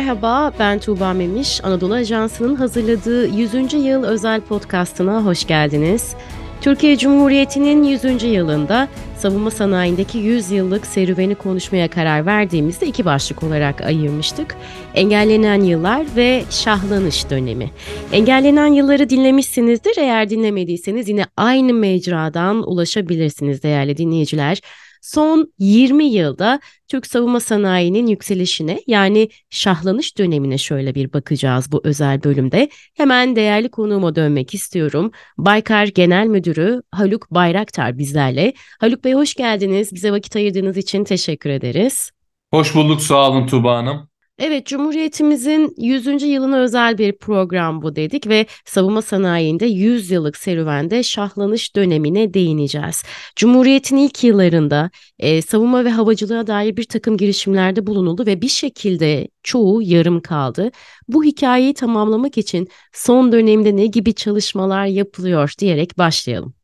merhaba, ben Tuğba Memiş. Anadolu Ajansı'nın hazırladığı 100. yıl özel podcastına hoş geldiniz. Türkiye Cumhuriyeti'nin 100. yılında savunma sanayindeki 100 yıllık serüveni konuşmaya karar verdiğimizde iki başlık olarak ayırmıştık. Engellenen yıllar ve şahlanış dönemi. Engellenen yılları dinlemişsinizdir. Eğer dinlemediyseniz yine aynı mecradan ulaşabilirsiniz değerli dinleyiciler son 20 yılda Türk savunma sanayinin yükselişine yani şahlanış dönemine şöyle bir bakacağız bu özel bölümde. Hemen değerli konuğuma dönmek istiyorum. Baykar Genel Müdürü Haluk Bayraktar bizlerle. Haluk Bey hoş geldiniz. Bize vakit ayırdığınız için teşekkür ederiz. Hoş bulduk sağ olun Tuğba Hanım. Evet, Cumhuriyetimizin 100. yılına özel bir program bu dedik ve savunma sanayinde 100 yıllık serüvende şahlanış dönemine değineceğiz. Cumhuriyetin ilk yıllarında e, savunma ve havacılığa dair bir takım girişimlerde bulunuldu ve bir şekilde çoğu yarım kaldı. Bu hikayeyi tamamlamak için son dönemde ne gibi çalışmalar yapılıyor diyerek başlayalım.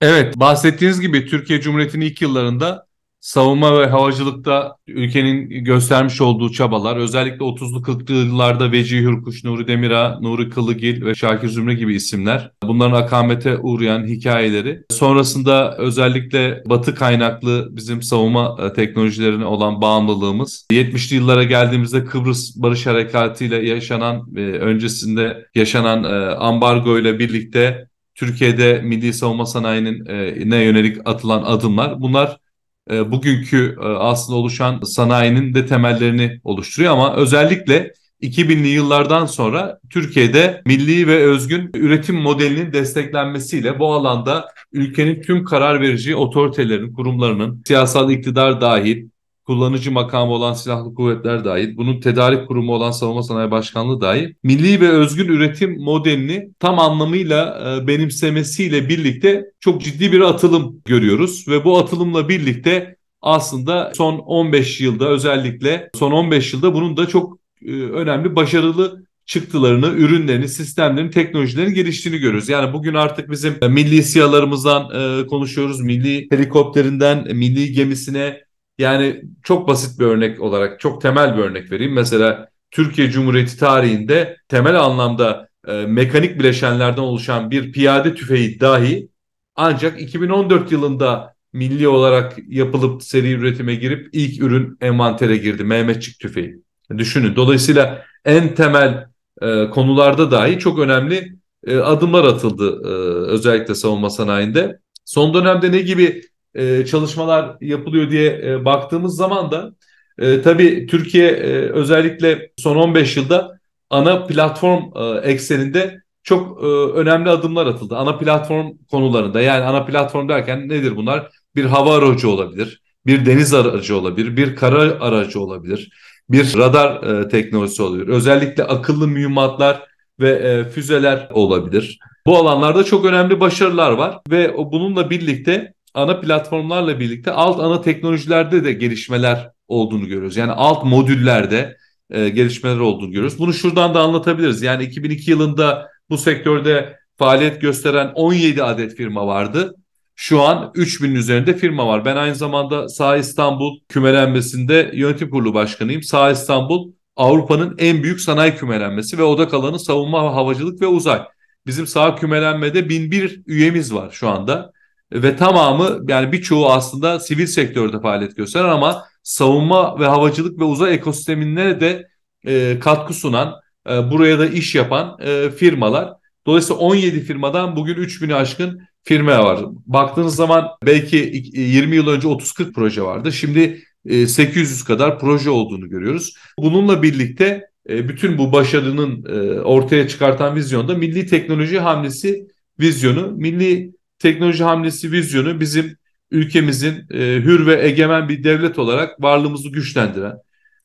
Evet, bahsettiğiniz gibi Türkiye Cumhuriyeti'nin ilk yıllarında savunma ve havacılıkta ülkenin göstermiş olduğu çabalar özellikle 30'lu 40'lı yıllarda Vecihi Hürkuş, Nuri Demira, Nuri Kılıgil ve Şakir Zümre gibi isimler. Bunların akamete uğrayan hikayeleri. Sonrasında özellikle batı kaynaklı bizim savunma e, teknolojilerine olan bağımlılığımız. 70'li yıllara geldiğimizde Kıbrıs Barış Harekatı ile yaşanan ve öncesinde yaşanan e, ambargo ile birlikte Türkiye'de milli savunma sanayinin e, ne yönelik atılan adımlar. Bunlar e, bugünkü e, aslında oluşan sanayinin de temellerini oluşturuyor. Ama özellikle 2000'li yıllardan sonra Türkiye'de milli ve özgün üretim modelinin desteklenmesiyle bu alanda ülkenin tüm karar verici otoritelerin, kurumlarının, siyasal iktidar dahil, kullanıcı makamı olan silahlı kuvvetler dahil, bunun tedarik kurumu olan Savunma Sanayi Başkanlığı dahil, milli ve özgün üretim modelini tam anlamıyla e, benimsemesiyle birlikte çok ciddi bir atılım görüyoruz ve bu atılımla birlikte aslında son 15 yılda özellikle son 15 yılda bunun da çok e, önemli başarılı çıktılarını, ürünlerini, sistemlerini, teknolojilerin geliştiğini görüyoruz. Yani bugün artık bizim milli siyalarımızdan e, konuşuyoruz. Milli helikopterinden milli gemisine yani çok basit bir örnek olarak çok temel bir örnek vereyim. Mesela Türkiye Cumhuriyeti tarihinde temel anlamda e, mekanik bileşenlerden oluşan bir piyade tüfeği dahi ancak 2014 yılında milli olarak yapılıp seri üretime girip ilk ürün envantere girdi. Mehmetçik tüfeği. Düşünün. Dolayısıyla en temel e, konularda dahi çok önemli e, adımlar atıldı e, özellikle savunma sanayinde. Son dönemde ne gibi e, çalışmalar yapılıyor diye e, baktığımız zaman da e, tabii Türkiye e, özellikle son 15 yılda ana platform e, ekseninde çok e, önemli adımlar atıldı. Ana platform konularında yani ana platform derken nedir bunlar? Bir hava aracı olabilir, bir deniz aracı olabilir, bir kara aracı olabilir, bir radar e, teknolojisi olabilir. Özellikle akıllı mühimmatlar ve e, füzeler olabilir. Bu alanlarda çok önemli başarılar var ve bununla birlikte ana platformlarla birlikte alt ana teknolojilerde de gelişmeler olduğunu görüyoruz. Yani alt modüllerde e, gelişmeler olduğunu görüyoruz. Bunu şuradan da anlatabiliriz. Yani 2002 yılında bu sektörde faaliyet gösteren 17 adet firma vardı. Şu an 3000'in üzerinde firma var. Ben aynı zamanda Sağ İstanbul kümelenmesinde yönetim kurulu başkanıyım. Sağ İstanbul Avrupa'nın en büyük sanayi kümelenmesi ve odak alanı savunma, havacılık ve uzay. Bizim sağ kümelenmede 1001 üyemiz var şu anda ve tamamı yani birçoğu aslında sivil sektörde faaliyet gösteren ama savunma ve havacılık ve uzay ekosistemine de e, katkı sunan, e, buraya da iş yapan e, firmalar. Dolayısıyla 17 firmadan bugün 3000'i aşkın firma var. Baktığınız zaman belki 20 yıl önce 30-40 proje vardı. Şimdi 800 e, kadar proje olduğunu görüyoruz. Bununla birlikte e, bütün bu başarının e, ortaya çıkartan vizyonda milli teknoloji hamlesi vizyonu, milli teknoloji hamlesi vizyonu bizim ülkemizin e, hür ve egemen bir devlet olarak varlığımızı güçlendiren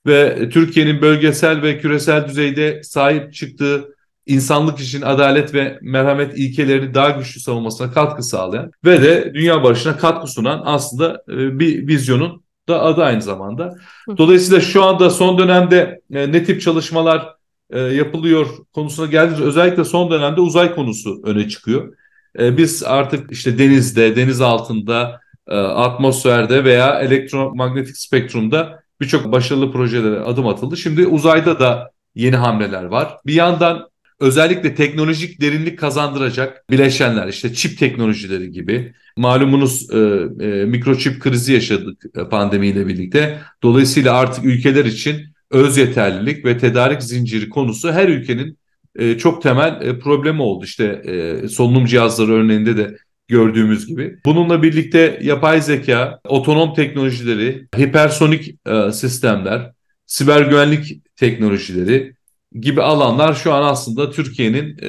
ve Türkiye'nin bölgesel ve küresel düzeyde sahip çıktığı insanlık için adalet ve merhamet ilkelerini daha güçlü savunmasına katkı sağlayan ve de dünya barışına katkı sunan aslında e, bir vizyonun da adı aynı zamanda. Dolayısıyla şu anda son dönemde e, ne tip çalışmalar e, yapılıyor konusuna geldiğimiz özellikle son dönemde uzay konusu öne çıkıyor. E, biz artık işte denizde, deniz altında, e, atmosferde veya elektromanyetik spektrumda birçok başarılı projelere adım atıldı. Şimdi uzayda da yeni hamleler var. Bir yandan özellikle teknolojik derinlik kazandıracak bileşenler işte çip teknolojileri gibi malumunuz e, e, mikroçip krizi yaşadık e, pandemiyle birlikte. Dolayısıyla artık ülkeler için öz yeterlilik ve tedarik zinciri konusu her ülkenin e, çok temel e, problemi oldu. İşte e, solunum cihazları örneğinde de gördüğümüz gibi. Bununla birlikte yapay zeka, otonom teknolojileri, hipersonik e, sistemler, siber güvenlik teknolojileri gibi alanlar şu an aslında Türkiye'nin e,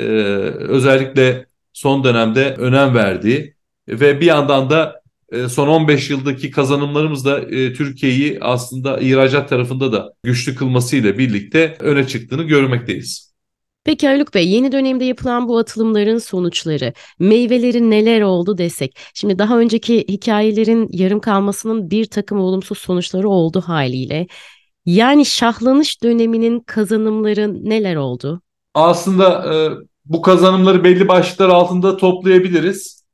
özellikle son dönemde önem verdiği ve bir yandan da e, son 15 yıldaki kazanımlarımız da e, Türkiye'yi aslında ihracat tarafında da güçlü kılmasıyla birlikte öne çıktığını görmekteyiz. Peki Haluk Bey, yeni dönemde yapılan bu atılımların sonuçları, meyveleri neler oldu desek. Şimdi daha önceki hikayelerin yarım kalmasının bir takım olumsuz sonuçları oldu haliyle. Yani şahlanış döneminin kazanımları neler oldu? Aslında e, bu kazanımları belli başlıklar altında toplayabiliriz.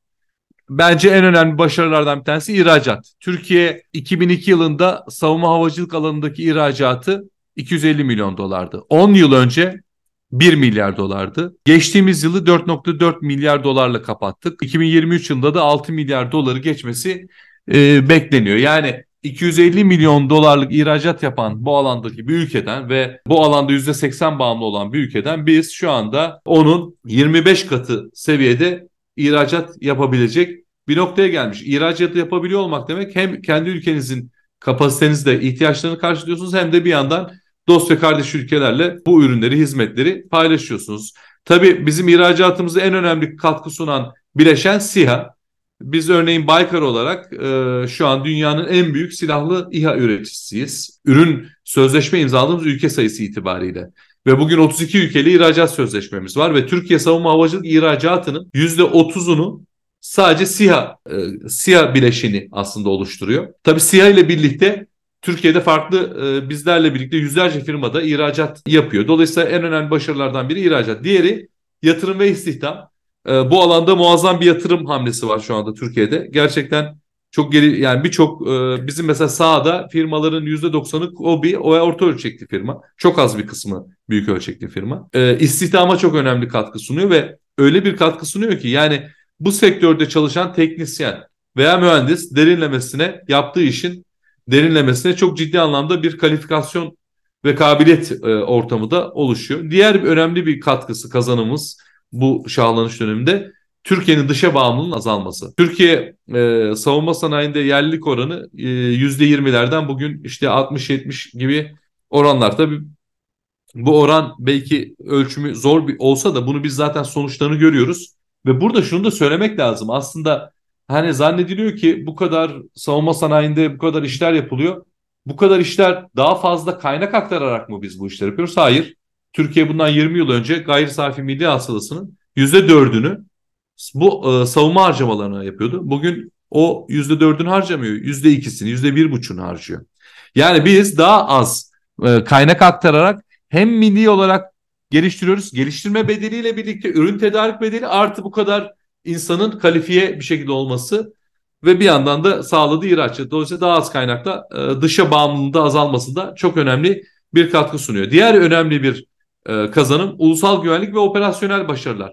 Bence en önemli başarılardan bir tanesi ihracat. Türkiye 2002 yılında savunma havacılık alanındaki ihracatı 250 milyon dolardı. 10 yıl önce 1 milyar dolardı. Geçtiğimiz yılı 4.4 milyar dolarla kapattık. 2023 yılında da 6 milyar doları geçmesi e, bekleniyor. Yani 250 milyon dolarlık ihracat yapan bu alandaki bir ülkeden ve bu alanda %80 bağımlı olan bir ülkeden biz şu anda onun 25 katı seviyede ihracat yapabilecek bir noktaya gelmiş. İhracat yapabiliyor olmak demek hem kendi ülkenizin kapasitenizde ihtiyaçlarını karşılıyorsunuz hem de bir yandan dost ve kardeş ülkelerle bu ürünleri, hizmetleri paylaşıyorsunuz. Tabii bizim ihracatımızda en önemli katkı sunan bileşen SİHA. Biz örneğin Baykar olarak e, şu an dünyanın en büyük silahlı İHA üreticisiyiz. Ürün sözleşme imzaladığımız ülke sayısı itibariyle. Ve bugün 32 ülkeli ihracat sözleşmemiz var ve Türkiye savunma havacılık ihracatının %30'unu sadece SİHA, e, SİHA bileşeni aslında oluşturuyor. Tabii SİHA ile birlikte Türkiye'de farklı e, bizlerle birlikte yüzlerce firmada ihracat yapıyor. Dolayısıyla en önemli başarılardan biri ihracat. Diğeri yatırım ve istihdam. E, bu alanda muazzam bir yatırım hamlesi var şu anda Türkiye'de. Gerçekten çok geri yani birçok e, bizim mesela sahada firmaların %90'ı OBİ o orta ölçekli firma. Çok az bir kısmı büyük ölçekli firma. E, istihdama çok önemli katkı sunuyor ve öyle bir katkı sunuyor ki yani bu sektörde çalışan teknisyen veya mühendis derinlemesine yaptığı işin derinlemesine çok ciddi anlamda bir kalifikasyon ve kabiliyet e, ortamı da oluşuyor. Diğer bir önemli bir katkısı kazanımız bu şahlanış döneminde Türkiye'nin dışa bağımlılığının azalması. Türkiye e, savunma sanayinde yerlilik oranı e, %20'lerden bugün işte 60-70 gibi oranlar. Tabii bu oran belki ölçümü zor bir olsa da bunu biz zaten sonuçlarını görüyoruz. Ve burada şunu da söylemek lazım. Aslında hani zannediliyor ki bu kadar savunma sanayinde bu kadar işler yapılıyor. Bu kadar işler daha fazla kaynak aktararak mı biz bu işleri yapıyoruz? Hayır. Türkiye bundan 20 yıl önce gayri safi milli hasılasının %4'ünü bu e, savunma harcamalarına yapıyordu. Bugün o %4'ünü harcamıyor. %2'sini, %1,5'unu harcıyor. Yani biz daha az e, kaynak aktararak hem milli olarak geliştiriyoruz. Geliştirme bedeliyle birlikte ürün tedarik bedeli artı bu kadar insanın kalifiye bir şekilde olması ve bir yandan da sağladığı ihracat. Dolayısıyla daha az kaynakla e, dışa bağımlılığında azalmasında çok önemli bir katkı sunuyor. Diğer önemli bir e, kazanım ulusal güvenlik ve operasyonel başarılar.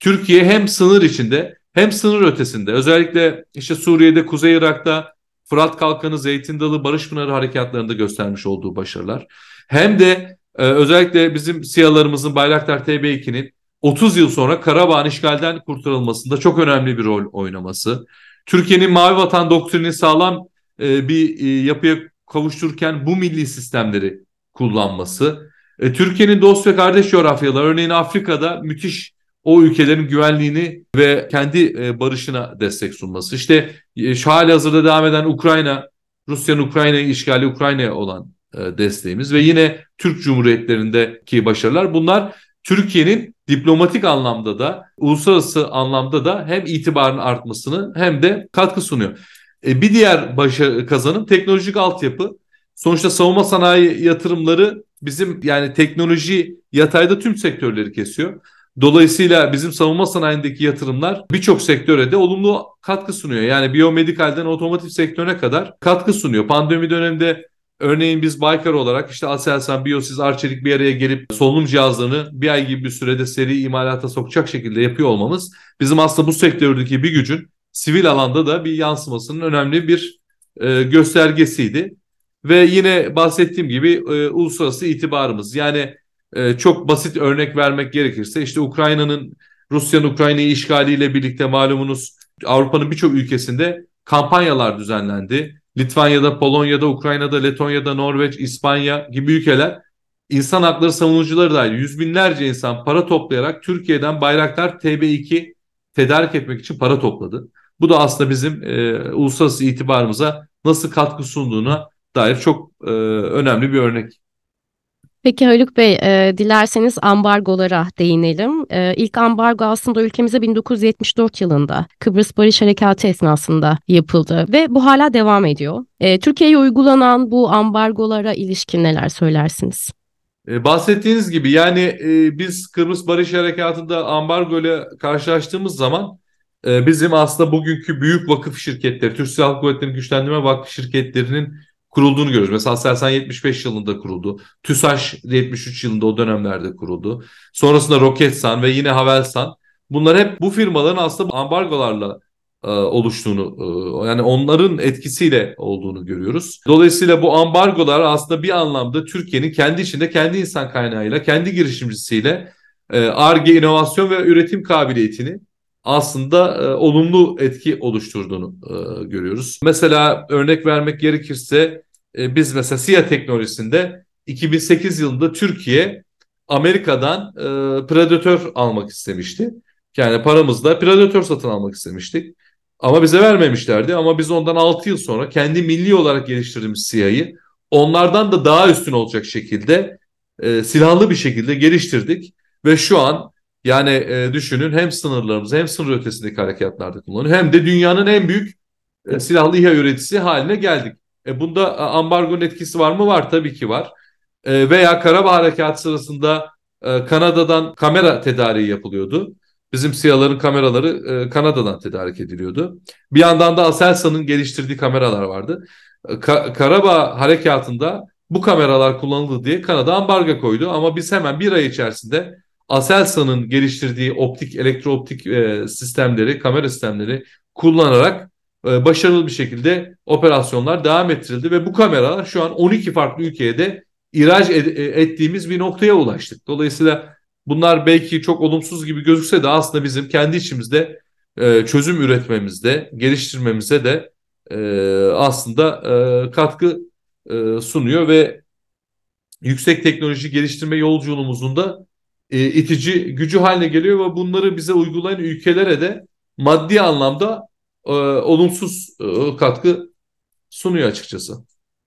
Türkiye hem sınır içinde hem sınır ötesinde özellikle işte Suriye'de, Kuzey Irak'ta Fırat Kalkanı, Zeytin Dalı, Barış Pınarı harekatlarında göstermiş olduğu başarılar. Hem de e, özellikle bizim SİHA'larımızın Bayraktar TB2'nin 30 yıl sonra Karabağ'ın işgalden kurtarılmasında çok önemli bir rol oynaması. Türkiye'nin Mavi Vatan doktrini sağlam e, bir e, yapıya kavuştururken bu milli sistemleri kullanması. E, Türkiye'nin dost ve kardeş coğrafyaları örneğin Afrika'da müthiş o ülkelerin güvenliğini ve kendi e, barışına destek sunması. İşte e, hali hazırda devam eden Ukrayna, Rusya'nın Ukrayna'yı işgali Ukrayna'ya olan e, desteğimiz ve yine Türk Cumhuriyetlerindeki başarılar bunlar Türkiye'nin diplomatik anlamda da uluslararası anlamda da hem itibarın artmasını hem de katkı sunuyor. E, bir diğer başarı kazanım teknolojik altyapı. Sonuçta savunma sanayi yatırımları bizim yani teknoloji yatayda tüm sektörleri kesiyor. Dolayısıyla bizim savunma sanayindeki yatırımlar birçok sektöre de olumlu katkı sunuyor. Yani biyomedikalden otomotiv sektörüne kadar katkı sunuyor. Pandemi döneminde Örneğin biz Baykar olarak işte Aselsan, Biosiz, Arçelik bir araya gelip solunum cihazlarını bir ay gibi bir sürede seri imalata sokacak şekilde yapıyor olmamız bizim aslında bu sektördeki bir gücün sivil alanda da bir yansımasının önemli bir e, göstergesiydi. Ve yine bahsettiğim gibi e, uluslararası itibarımız yani e, çok basit örnek vermek gerekirse işte Ukrayna'nın Rusya'nın Ukrayna'yı işgaliyle birlikte malumunuz Avrupa'nın birçok ülkesinde kampanyalar düzenlendi. Litvanya'da, Polonya'da, Ukrayna'da, Letonya'da, Norveç, İspanya gibi ülkeler insan hakları savunucuları dahil yüz binlerce insan para toplayarak Türkiye'den Bayraktar TB2 tedarik etmek için para topladı. Bu da aslında bizim e, uluslararası itibarımıza nasıl katkı sunduğuna dair çok e, önemli bir örnek. Peki Haluk Bey, e, dilerseniz ambargolara değinelim. E, ilk ambargo aslında ülkemize 1974 yılında Kıbrıs Barış Harekatı esnasında yapıldı ve bu hala devam ediyor. E, Türkiye'ye uygulanan bu ambargolara ilişkin neler söylersiniz? E, bahsettiğiniz gibi yani e, biz Kıbrıs Barış Harekatı'nda ambargo ile karşılaştığımız zaman e, bizim aslında bugünkü büyük vakıf şirketleri, Türk Silahlı Kuvvetleri'nin güçlendirme vakıf şirketlerinin kurulduğunu görüyoruz. Mesela Selsan 75 yılında kuruldu. TÜSAŞ 73 yılında o dönemlerde kuruldu. Sonrasında Roketsan ve yine Havelsan. Bunlar hep bu firmaların aslında ambargolarla e, oluştuğunu e, yani onların etkisiyle olduğunu görüyoruz. Dolayısıyla bu ambargolar aslında bir anlamda Türkiye'nin kendi içinde kendi insan kaynağıyla, kendi girişimcisiyle ARGE, e, inovasyon ve üretim kabiliyetini aslında e, olumlu etki oluşturduğunu e, görüyoruz. Mesela örnek vermek gerekirse e, biz mesela SİA teknolojisinde 2008 yılında Türkiye Amerika'dan e, Predator almak istemişti. Yani paramızla Predator satın almak istemiştik. Ama bize vermemişlerdi ama biz ondan 6 yıl sonra kendi milli olarak geliştirdiğimiz SİA'yı onlardan da daha üstün olacak şekilde e, silahlı bir şekilde geliştirdik. Ve şu an yani e, düşünün hem sınırlarımızı hem sınır ötesindeki harekatlarda kullanıyor hem de dünyanın en büyük e, silahlı İHA üreticisi haline geldik. E, bunda ambargonun etkisi var mı? Var tabii ki var. E, veya Karabağ Harekatı sırasında e, Kanada'dan kamera tedariği yapılıyordu. Bizim SİHA'ların kameraları e, Kanada'dan tedarik ediliyordu. Bir yandan da Aselsan'ın geliştirdiği kameralar vardı. E, Ka Karabağ Harekatı'nda bu kameralar kullanıldı diye Kanada ambargo koydu ama biz hemen bir ay içerisinde Aselsan'ın geliştirdiği optik, elektrooptik e, sistemleri, kamera sistemleri kullanarak e, başarılı bir şekilde operasyonlar devam ettirildi ve bu kameralar şu an 12 farklı ülkeye de ihraç ed- e, ettiğimiz bir noktaya ulaştık. Dolayısıyla bunlar belki çok olumsuz gibi gözükse de aslında bizim kendi içimizde e, çözüm üretmemizde, geliştirmemize de e, aslında e, katkı e, sunuyor ve yüksek teknoloji geliştirme yolculuğumuzun da e, itici gücü haline geliyor ve bunları bize uygulayan ülkelere de maddi anlamda e, olumsuz e, katkı sunuyor açıkçası.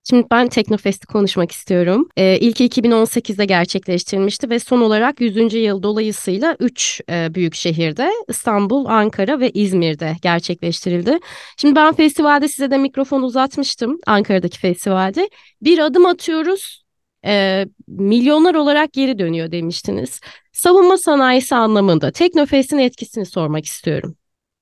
Şimdi ben Teknofest'i konuşmak istiyorum. Ee, ilki 2018'de gerçekleştirilmişti ve son olarak 100. yıl dolayısıyla 3 e, büyük şehirde İstanbul, Ankara ve İzmir'de gerçekleştirildi. Şimdi ben festivalde size de mikrofon uzatmıştım Ankara'daki festivalde. Bir adım atıyoruz, e, milyonlar olarak geri dönüyor demiştiniz. Savunma sanayisi anlamında Teknofest'in etkisini sormak istiyorum.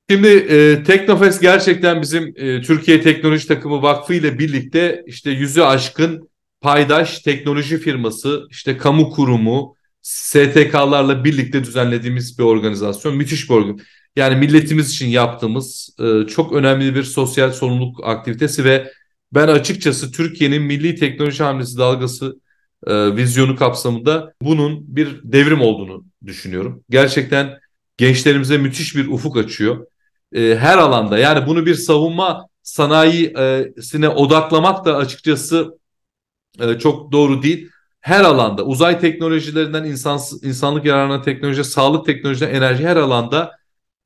Şimdi e, Teknofest gerçekten bizim e, Türkiye Teknoloji Takımı Vakfı ile birlikte işte yüzü aşkın paydaş teknoloji firması, işte kamu kurumu, STK'larla birlikte düzenlediğimiz bir organizasyon. Müthiş bir organizasyon. Yani milletimiz için yaptığımız e, çok önemli bir sosyal sorumluluk aktivitesi ve ben açıkçası Türkiye'nin milli teknoloji hamlesi dalgası e, vizyonu kapsamında bunun bir devrim olduğunu düşünüyorum. Gerçekten gençlerimize müthiş bir ufuk açıyor. E, her alanda yani bunu bir savunma sanayisine odaklamak da açıkçası e, çok doğru değil. Her alanda uzay teknolojilerinden insan, insanlık yararına teknoloji, sağlık teknolojisinden enerji her alanda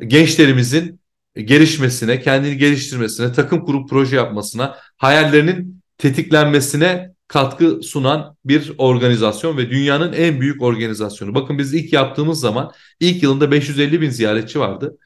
gençlerimizin gelişmesine, kendini geliştirmesine, takım kurup proje yapmasına, hayallerinin tetiklenmesine katkı sunan bir organizasyon ve dünyanın en büyük organizasyonu. Bakın biz ilk yaptığımız zaman ilk yılında 550 bin ziyaretçi vardı.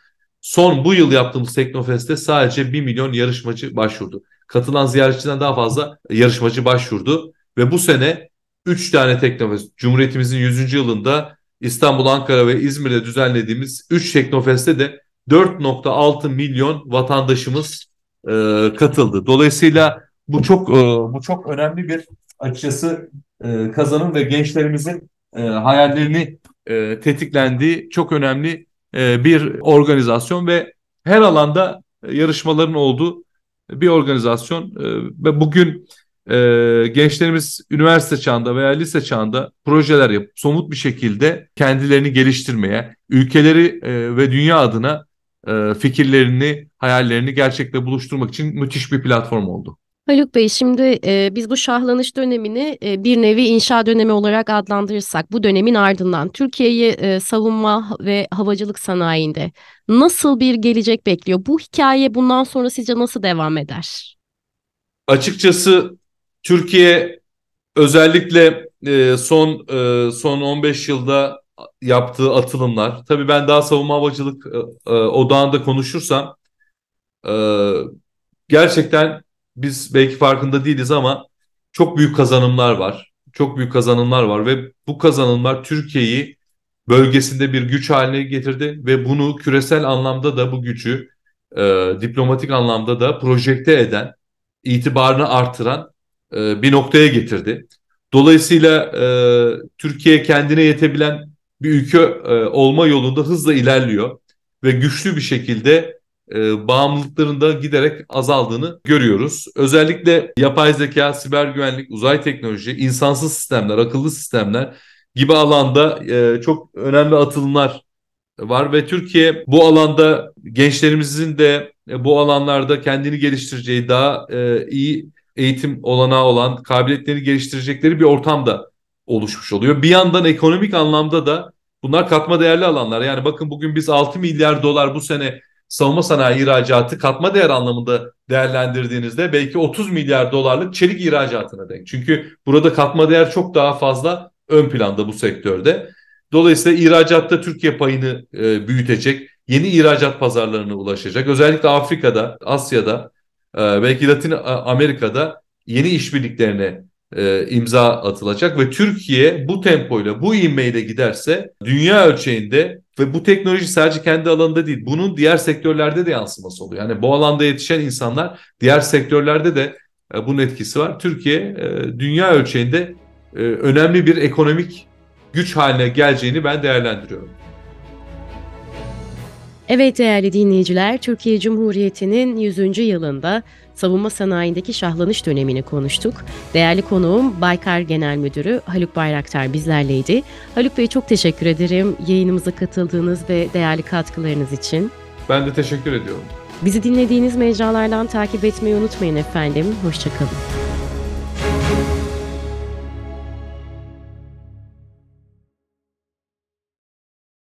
Son bu yıl yaptığımız Teknofest'te sadece 1 milyon yarışmacı başvurdu. Katılan ziyaretçiden daha fazla yarışmacı başvurdu. Ve bu sene 3 tane Teknofest, Cumhuriyetimizin 100. yılında İstanbul, Ankara ve İzmir'de düzenlediğimiz 3 Teknofest'te de 4.6 milyon vatandaşımız e, katıldı. Dolayısıyla bu çok e, bu çok önemli bir açıkçası e, kazanım ve gençlerimizin e, hayallerini tetiklendiği çok önemli bir organizasyon ve her alanda yarışmaların olduğu bir organizasyon ve bugün gençlerimiz üniversite çağında veya lise çağında projeler yapıp somut bir şekilde kendilerini geliştirmeye, ülkeleri ve dünya adına fikirlerini, hayallerini gerçekle buluşturmak için müthiş bir platform oldu. Haluk Bey şimdi e, biz bu şahlanış dönemini e, bir nevi inşa dönemi olarak adlandırırsak bu dönemin ardından Türkiye'yi e, savunma ve havacılık sanayinde nasıl bir gelecek bekliyor? Bu hikaye bundan sonra sizce nasıl devam eder? Açıkçası Türkiye özellikle e, son e, son 15 yılda yaptığı atılımlar. Tabii ben daha savunma havacılık e, e, odağında konuşursam e, gerçekten biz belki farkında değiliz ama çok büyük kazanımlar var. Çok büyük kazanımlar var ve bu kazanımlar Türkiye'yi bölgesinde bir güç haline getirdi ve bunu küresel anlamda da bu gücü e, diplomatik anlamda da projekte eden, itibarını artıran e, bir noktaya getirdi. Dolayısıyla e, Türkiye kendine yetebilen bir ülke e, olma yolunda hızla ilerliyor ve güçlü bir şekilde e, bağımlılıklarında giderek azaldığını görüyoruz. Özellikle yapay zeka, siber güvenlik, uzay teknoloji, insansız sistemler, akıllı sistemler gibi alanda e, çok önemli atılımlar var ve Türkiye bu alanda gençlerimizin de e, bu alanlarda kendini geliştireceği daha e, iyi eğitim olanağı olan kabiliyetlerini geliştirecekleri bir ortamda oluşmuş oluyor. Bir yandan ekonomik anlamda da bunlar katma değerli alanlar. Yani bakın bugün biz 6 milyar dolar bu sene savunma sanayi ihracatı katma değer anlamında değerlendirdiğinizde belki 30 milyar dolarlık çelik ihracatına denk. Çünkü burada katma değer çok daha fazla ön planda bu sektörde. Dolayısıyla ihracatta Türkiye payını e, büyütecek, yeni ihracat pazarlarına ulaşacak. Özellikle Afrika'da, Asya'da, e, belki Latin Amerika'da yeni işbirliklerine e, imza atılacak ve Türkiye bu tempoyla, bu ivmeyle giderse dünya ölçeğinde ve bu teknoloji sadece kendi alanında değil, bunun diğer sektörlerde de yansıması oluyor. Yani bu alanda yetişen insanlar diğer sektörlerde de e, bunun etkisi var. Türkiye e, dünya ölçeğinde e, önemli bir ekonomik güç haline geleceğini ben değerlendiriyorum. Evet değerli dinleyiciler, Türkiye Cumhuriyeti'nin 100. yılında savunma sanayindeki şahlanış dönemini konuştuk. Değerli konuğum Baykar Genel Müdürü Haluk Bayraktar bizlerleydi. Haluk Bey çok teşekkür ederim yayınımıza katıldığınız ve değerli katkılarınız için. Ben de teşekkür ediyorum. Bizi dinlediğiniz mecralardan takip etmeyi unutmayın efendim. Hoşçakalın.